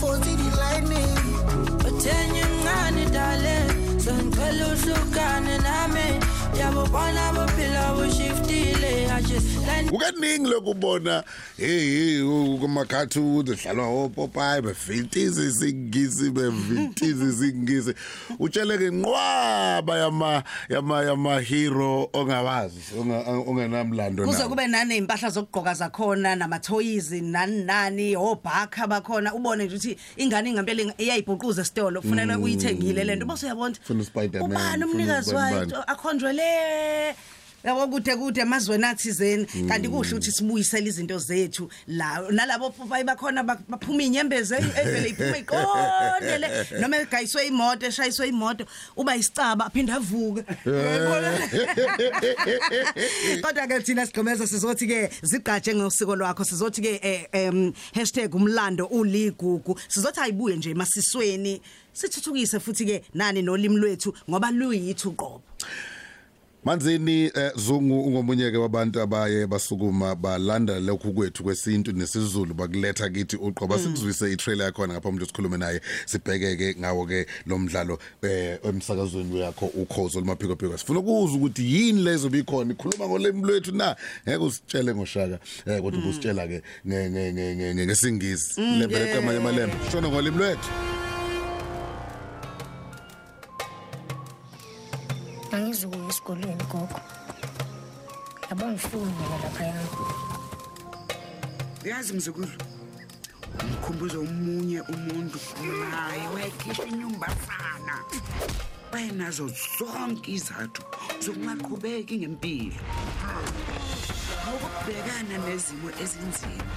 forty the lightning uthenye mncane dale sengicela uhlukane nami. Yabona bophila like Ukaningi lokubona hey kuma cartoon dlalwa opopayi bevitizi singisi bevitizi singisi utsheleke nqwaba yama yama yama hero ongawazi onga- ongenamlando kuze nawo. kube nane impahla zokugqoka zakhona namathoyiz nani nani obhakha bakhona. Ubone nje ukuthi ingane ingempela iyayibhuquza esitolo kufanele uyithengile lento bese uyabona ubani umnikazi wayo? Bani. akhonjwele! Yabo kude kude emazweni athizeni kanti kusho ukuthi sibuyisele izinto zethu. La nalabo popayi bakhona bak- baphuma inyembezi e- evele iphuma iqondele. Noma egayiswe imoto eshayiswe imoto uba isicaba aphinde avuke. Kodwa ke thina sigqemeza sizothi ke zigatshe ngosiko lwakho sizothi ke eh, em #umlando uligugu. Sizothi ayibuye nje emasisweni. Sithuthukise futhi ke nani nolimi lwethu ngoba luyithu qobo Manzini eh, Zungu ungomunye ke wabantu abaye basukuma balanda lokhu kwethu kwesintu nesizulu bakuletha kithi uqoba sikuzwise itrailer yakho ngapha umuntu sikhulume naye sibheke ke ngawo ke lo mdlalo eh emsakazweni yakho ukhozo lumaphiko phiko sifuna ukuzwa ukuthi yini lezo bikhona ikhuluma ngolemi lwethu na ngeke usitshele ngoshaka eh kodwa usitshela ke nge- nge- nge- nge- nge- ngesingisi levele kamanye amalembe shona ngolimi lwethu angizukuya esikolweni gogo. Yabo ngifuni mina laphaya. Yazi mzukulu ngikhumbuza omunye umuntu naye wayekhishwa inyumbafana wayenazo zonke izathu zokungaqhubeki ngempilo ngokubhekana nezimo ezinzima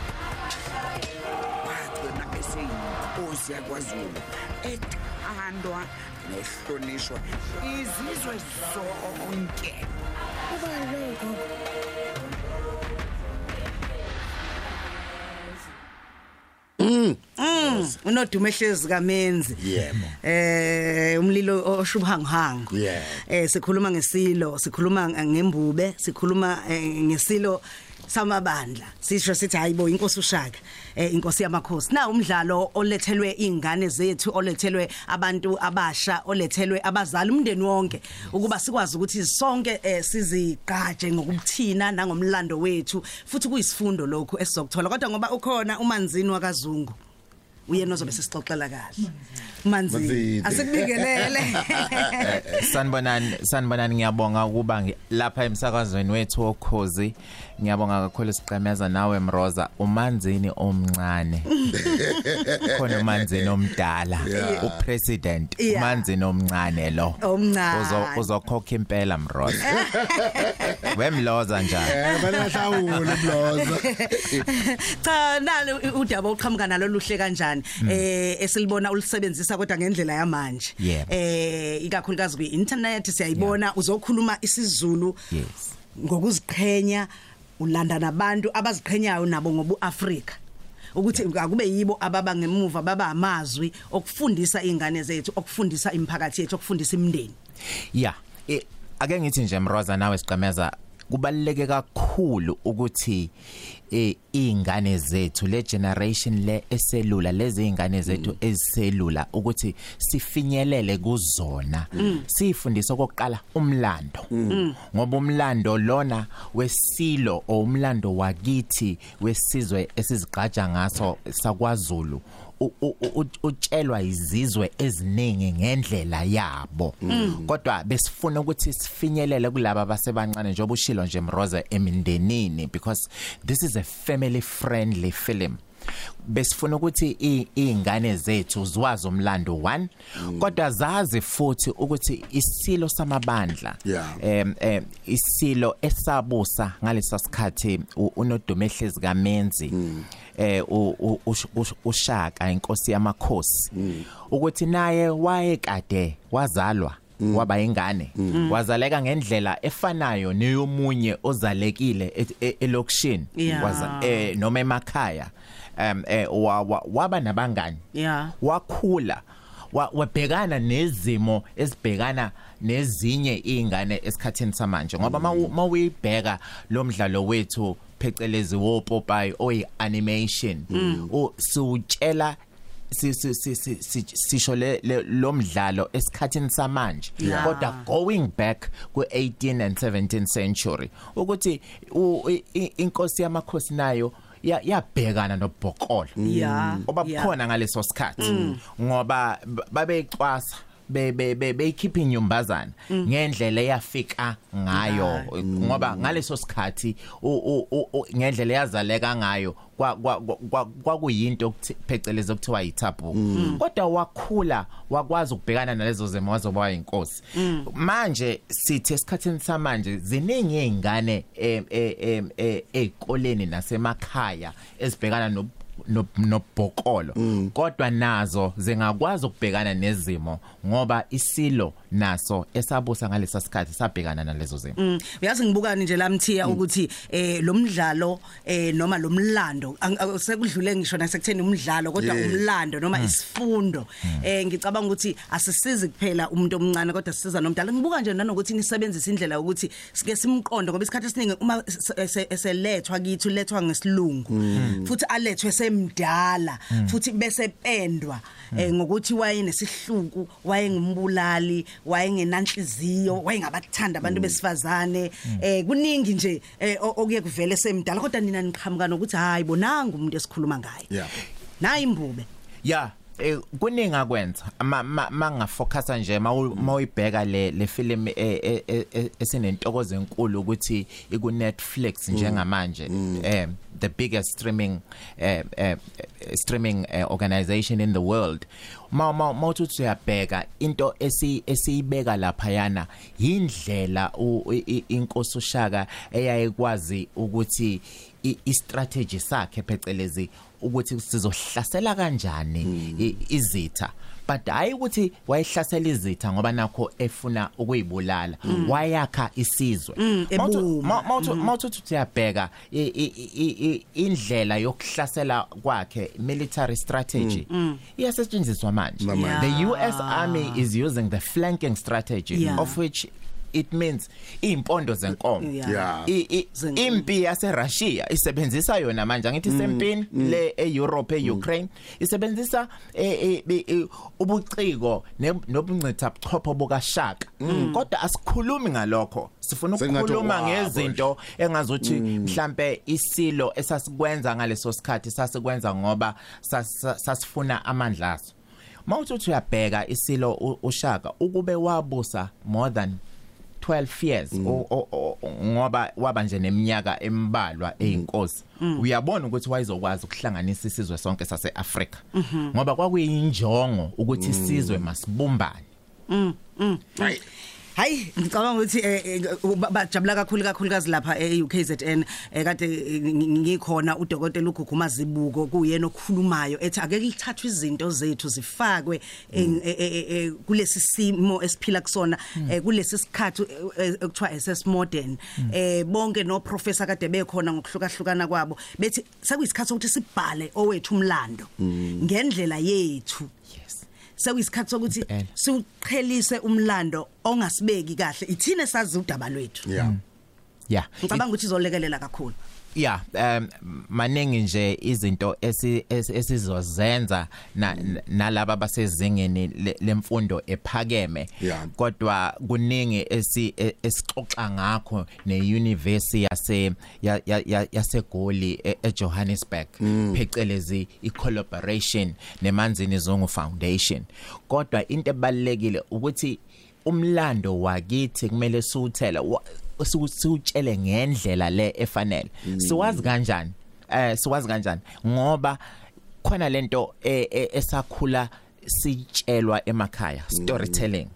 wagcina eseyinkosi yakwazulu. Ethandwa nehlonishwa izizwe zonke. Ubani loyo gogo unodumo ehlezi kamenzi. Yebo. eh umlilo oshubhangihangu eh sikhuluma ngesilo sikhuluma ngembube sikhuluma eh, ngesilo samabandla. Sisho sithi hayibo inkosi ushaka eh inkosi yamakhosi. Na umdlalo olethelwe ingane zethu olethelwe abantu abasha olethelwe abazali umndeni wonke ukuba sikwazi ukuthi sonke eh, sizigqaje ngokubuthina nangomlando wethu futhi kuyisifundo lokho esizokuthola. Kodwa ngoba ukhona umanzini wakazungu uyena ozobe sisixoxela kahle. Manzini. Manzini. asikubikelele sanibonani sanibonani ngiyabonga ukuba ngi- lapha emsakazweni wethu okhozi ngiyabonga kakhulu siqemeza nawe mroza. Umanzini omncane. Khona umanzini omdala. Upresident. Yeah. umanzini omncane lo. Omncane. Uzo- uzokhokha impela mroza. Wemloza njani? Eh bana hlawule mloza. Cha nalo udaba oqhamuka nalo luhle kanjani? Eh esilibona ulisebenzisa kodwa ngendlela yamanje. Yebo. eh ikakhulukazi kwi internet siyayibona uzokhuluma isiZulu yes. ngokuziqhenya ulanda nabantu abaziqhenyayo nabo ngobu Africa ukuthi akube yibo ababa ngemuva baba amazwi okufundisa ingane zethu okufundisa imiphakathi yethu okufundisa imindeni. Yeah. Eh, ake ngithi nje mroza nawe siqemeza kubaluleke kakhulu ukuthi eh ingane zethu le generation le eselula lezi ingane zethu eziselula ukuthi sifinyelele kuzona. Sifundisa okokuqala umlando. Ngoba umlando lona wesilo o umlando wakithi wesizwe esizigqaja ngaso sakwaZulu utshelwa izizwe eziningi ngendlela yabo. Kodwa besifuna ukuthi sifinyelele kulabo abasebancane njengoba ushilo nje Mroza emindenini because this is a family friendly film. Besifuna ukuthi izingane zethu ziwazi umlando 1 kodwa zazi futhi ukuthi isilo samabandla Yeah. em isilo esabusa ngalesa sikhathi u- unodumo ehlezi kaMenzi eh ushaka inkosi yamakhosi ukuthi naye wayekade wazalwa waba ingane wazaleka ngendlela efanayo neyomunye ozalekile e- e- elokishini Yeah. waza eh noma emakhaya. Um eh wa- wa- waba nabangani. Yeah. wakhula. Wa- wabhekana nezimo ezibhekana nezinye izingane esikhathini samanje. Ngoba mawuyibheka lo mdlalo wethu phecelezi wopopayi oyi animation siutshela si- si- si- si- si- sisho le lo mdlalo esikhathini samanje. Kodwa going back ku18 and 17th century ukuthi inkosi yamakhosi nayo yabhekana nobhokolo. Yeah, oba yeah. khona ngaleso sikhathi. Ngoba b- babeyicwasa be be be beyikhipha inyumbazana ngendlela eyafika ngayo. Ngoba ngaleso sikhathi u- u- u- u- ngendlela yazaleka ngayo kwa- kwa- kwa- kwakuyinto okuthi- phecelezi okuthiwa yithabu kodwa wakhula wakwazi ukubhekana nalezo zimo wazoba yinkosi manje sithi esikhathini samanje ziningi izingane em- em- em- em- ezikoleni nasemakhaya ezibhekana no no- nobhokolo kodwa nazo zingakwazi ukubhekana nezimo ngoba isilo naso esabusa ngalesa sikhathi sabhekana nalezo zimo. Mm, uyazi ngibukani nje lamthiya ukuthi eh lo mdlalo eh noma lo mlando sekudlule ngisho nasekutheni umdlalo kodwa umlando noma isifundo. Eh ngicabanga ukuthi asisizi kuphela umuntu omncane kodwa sisiza nomdala. Ngibuka nje nanokuthi nisebenzisa indlela ukuthi sike simqondo ngoba isikhathi esiningi uma eselethwa kithi ulethwa ngesilungu. Futhi alethwe semdala futhi bese pendwa eh ngokuthi wayenesihluku wayengumbulali wayengenanhliziyo wayengabathanda abantu besifazane. Eh kuningi nje eh, okuye kuvele semdala kodwa nina niqhamuka nokuthi hayi bonanga umuntu esikhuluma ngaye. Yeah. nayi imbube ya eh kuningi akwenza. Ma ma- mangafocusa nje mawu- mawuyibheka le le film eh, eh, eh, eh, esinentokozo enkulu ukuthi iku Netflix njengamanje eh the biggest streaming eh, eh streaming eh, organization in the world. Ma ma mawuthi uyabheka into esi esiyibeka lapha yana indlela inkosi ushaka eyayikwazi ukuthi i- i-strategy sakhe phecelezi ukuthi sizohlasela kanjani i- izitha. But hayi ukuthi wayehlasela izitha ngoba nakho efuna ukuyibulala. Wayakha isizwe. Ebuma. mawuthi uyabheka i- i- i- i- indlela yokuhlasela kwakhe military strategy iyasetshenziswa manje. Namanje. the US army is using the flanking strategy Yeah. of which it means impondo zenkomo. Yeah. Yeah. I- i- Zenkomo. impi yase Russia isebenzisa yona manje angithi sempini le eEurope eUkraine isebenzisa eh, eh, be- eh, ubuciko ne- nobuncitha buchopho bukashaka. Kodwa asikhulumi ngalokho. Sifuna Sengathi ukukhuluma wabo ngezinto engazuthi mhlambe isilo esasikwenza ngaleso sikhathi sasikwenza ngoba sas- sasifuna amandla aso. Mawuthi uyabheka isilo u- ushaka ukube wabusa more than 12 years. O- o- o- ngoba waba nje neminyaka embalwa eyinkosi. Uyabona ukuthi wayezokwazi ukuhlanganisa isizwe sonke saseAfrika. Ngoba kwakuyinjongo ukuthi isizwe masibumbane. Hayi ngicabanga ukuthi eh, eh, ba- bajabula kakhulu kakhulukazi lapha e-UKZN eh, kade ngi- ngikhona udokotela uGuguma Zibuko kuyena okhulumayo ethi ake lithathwe izinto zethu zifakwe eh, kulesi simo esiphila kusona eh, kulesi sikhathi ekuthiwa SS modern. Eh bonke no professor kade bekhona ngokuhlukahlukana kwabo bethi sekuyisikhathi sokuthi sibhale owethu umlando. Ngendlela yethu sekuyisikhathi sokuthi Impela. siuqhelise umlando ongasibeki kahle. Ithine sazi udaba lwethu. Yeah. Yeah. Ngicabanga ukuthi izolekelela kakhulu. Yeah um maningi nje izinto esi- esi- esizozenza na- na- nalabo basezingeni le- lemfundo ephakeme. Kodwa kuningi e- esixoxa ngakho neuniversity yase ya- ya- ya- yasegoli e- eJohannesburg. Phecelezi icollaboration nemanzini zongo foundation. Kodwa into ebalekile ukuthi umlando wakithi kumele siwuthela siwutshele ngendlela le efanele. Siwazi kanjani? Eh siwazi kanjani? Ngoba khona lento e- e- esakhula sitshelwa emakhaya storytelling.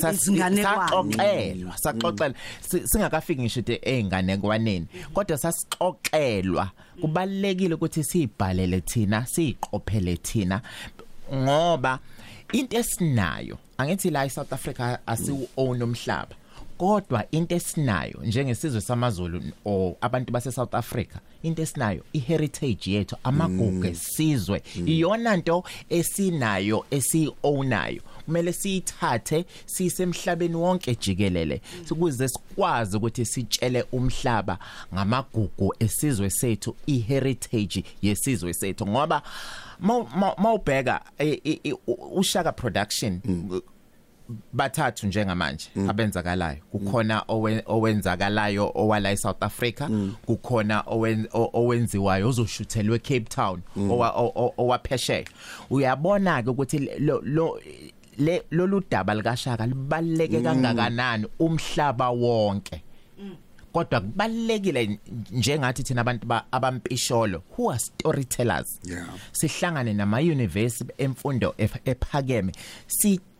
Sas- Izinganekwane. saxoxelwa saxoxelwa. Si- singakafiki ngisho ukuthi einganekwaneni kodwa sasixoxelwa kubalekile ukuthi sibhalele thina siqophele thina ngoba into esinayo angithi la eSouth Africa asiwu own umhlaba. Kodwa into esinayo njengesizwe samaZulu o abantu base South Africa into esinayo iheritage yethu amagugu esizwe iyona nto esinayo esiownayo kumele siyithathe sisemhlabeni wonke jikelele ukuze sikwazi ukuthi sitshele umhlaba ngamagugu esizwe sethu iheritage yesizwe sethu. Ngoba mawubheka ushaka production bathathu njengamanje abenzakalayo. Kukhona owen- owenzakalayo owala eSouth Africa kukhona owen- o- owenziwayo ozoshuthelwe Cape Town owa- o- o- owaphesheya. Uyabona ke ukuthi lo lo le lolu daba likashaka libaleke kangakanani umhlaba wonke? Kodwa kubalekile njengathi thina abantu ba- abampisholo who are storytellers? Yeah. sihlangane nama university emfundo ep- ephakeme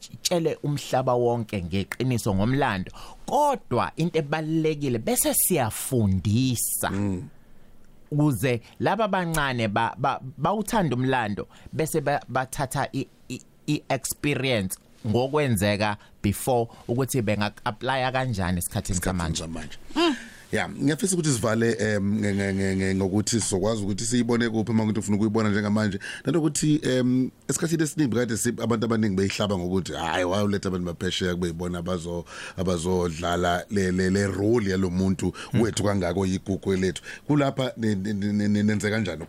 sitshele umhlaba wonke ngeqiniso ngomlando. Kodwa into ebalekile bese siyafundisa. Ukuze laba bancane ba- ba- bawuthanda umlando bese ba- bathatha i- i- i-experience ngokwenzeka before ukuthi benga apply kanjani esikhathini samanje. manje ya ngiyafisa ukuthi sivale em, nge- nge- nge- nge- ngokuthi sizokwazi ukuthi siyibone kuphi uma ukuthi ufuna ukuyibona njengamanje. Nanokuthi em esikhathini esiningi kade si- abantu abaningi beyihlaba ngokuthi hayi wayuletha abantu baphesheya kube yibona abazo abazodlala le le le role yalomuntu wethu kangako yigugu lethu. Kulapha ni- ni- ni- ni- nenze kanjani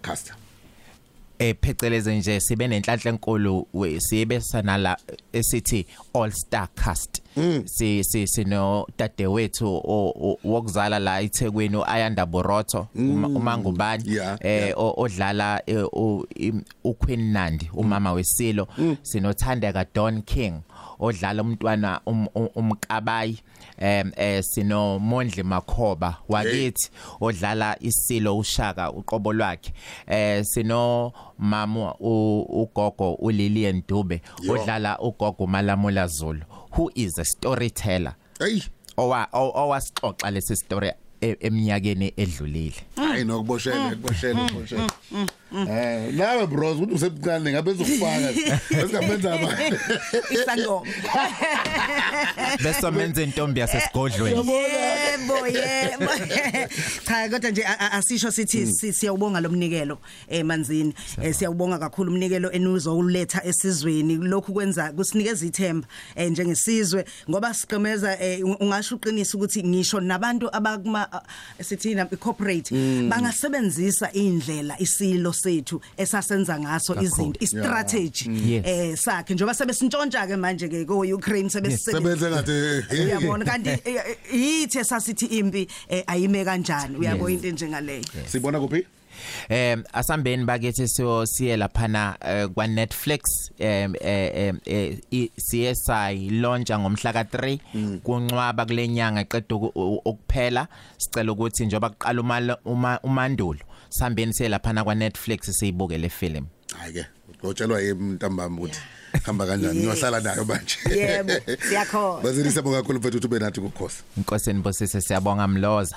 ukucasta epheceleze nje sibe nenhlanhla enkulu we- sibe sanala esithi all star cast. Si si sino dadewethu o- o- wokuzala la eThekwini uAyanda Borotho uma- umangubani Yeah, eh o- odlala eh, u- im- uQueen Nandi umama wesilo. Sinothandeka Don King odlala umntwana um- um- umkabayi em eh sino Mondli Makhoba wakithi odlala isilo ushaka uqobo lwakhe. Eh sino mama ugogo uLilian Dube odlala ugogo Malamula Zulu who is a storyteller. Hey owa owasixoxa lesi story e- eminyakeni edlulile. Hayi nokuboshela kuboshela kuboshela eh nawe bros ukuthi usemncane ngabe uzokufaka esingabenza abantu isangoma. Bese menze intombi yasesigodlweni. Yebo yebo. Cha kodwa nje a- a- asisho sithi si- siyawubonga lomnikelo eh manzini Eh, siyawubonga kakhulu umnikelo enuzowuletha esizweni. Lokhu kwenza kusinikeza ithemba eh, njengesizwe ngoba siqemeza eh, ungasho uqinisa ukuthi ngisho nabantu abakuma ah, sithina corporate bangasebenzisa indlela isilo sethu esasenza ngaso izinto istrategy Yes. eh sakhe. Njoba sebesintshontsha ke manje ke ko Ukraine sebesebenzisa sebenze ngathi uyabona kanti eh, eh, yithi esasithi impi eh, ayime kanjani? Uyabona into njengaleyo sibona kuphi? Em asambeni bakithi siyo siye laphana eh, kwa Netflix em eh, em, eh, CSI launcha ngomhla ka3 kuncwaba kulenyanga eqeda ukuphela. Sicela ukuthi njoba kuqala uma uma- umandulo sambeni siye laphana kwa Netflix siyibuke le film hayi ke ngotshelwa yimntambama ukuthi hamba kanjani? Ngiyohlala nayo manje. Yebo, siyakhona. bazilisa bonga kakhulu mfethu ube nathi kukhosi inkosi enibusise siyabonga mloza.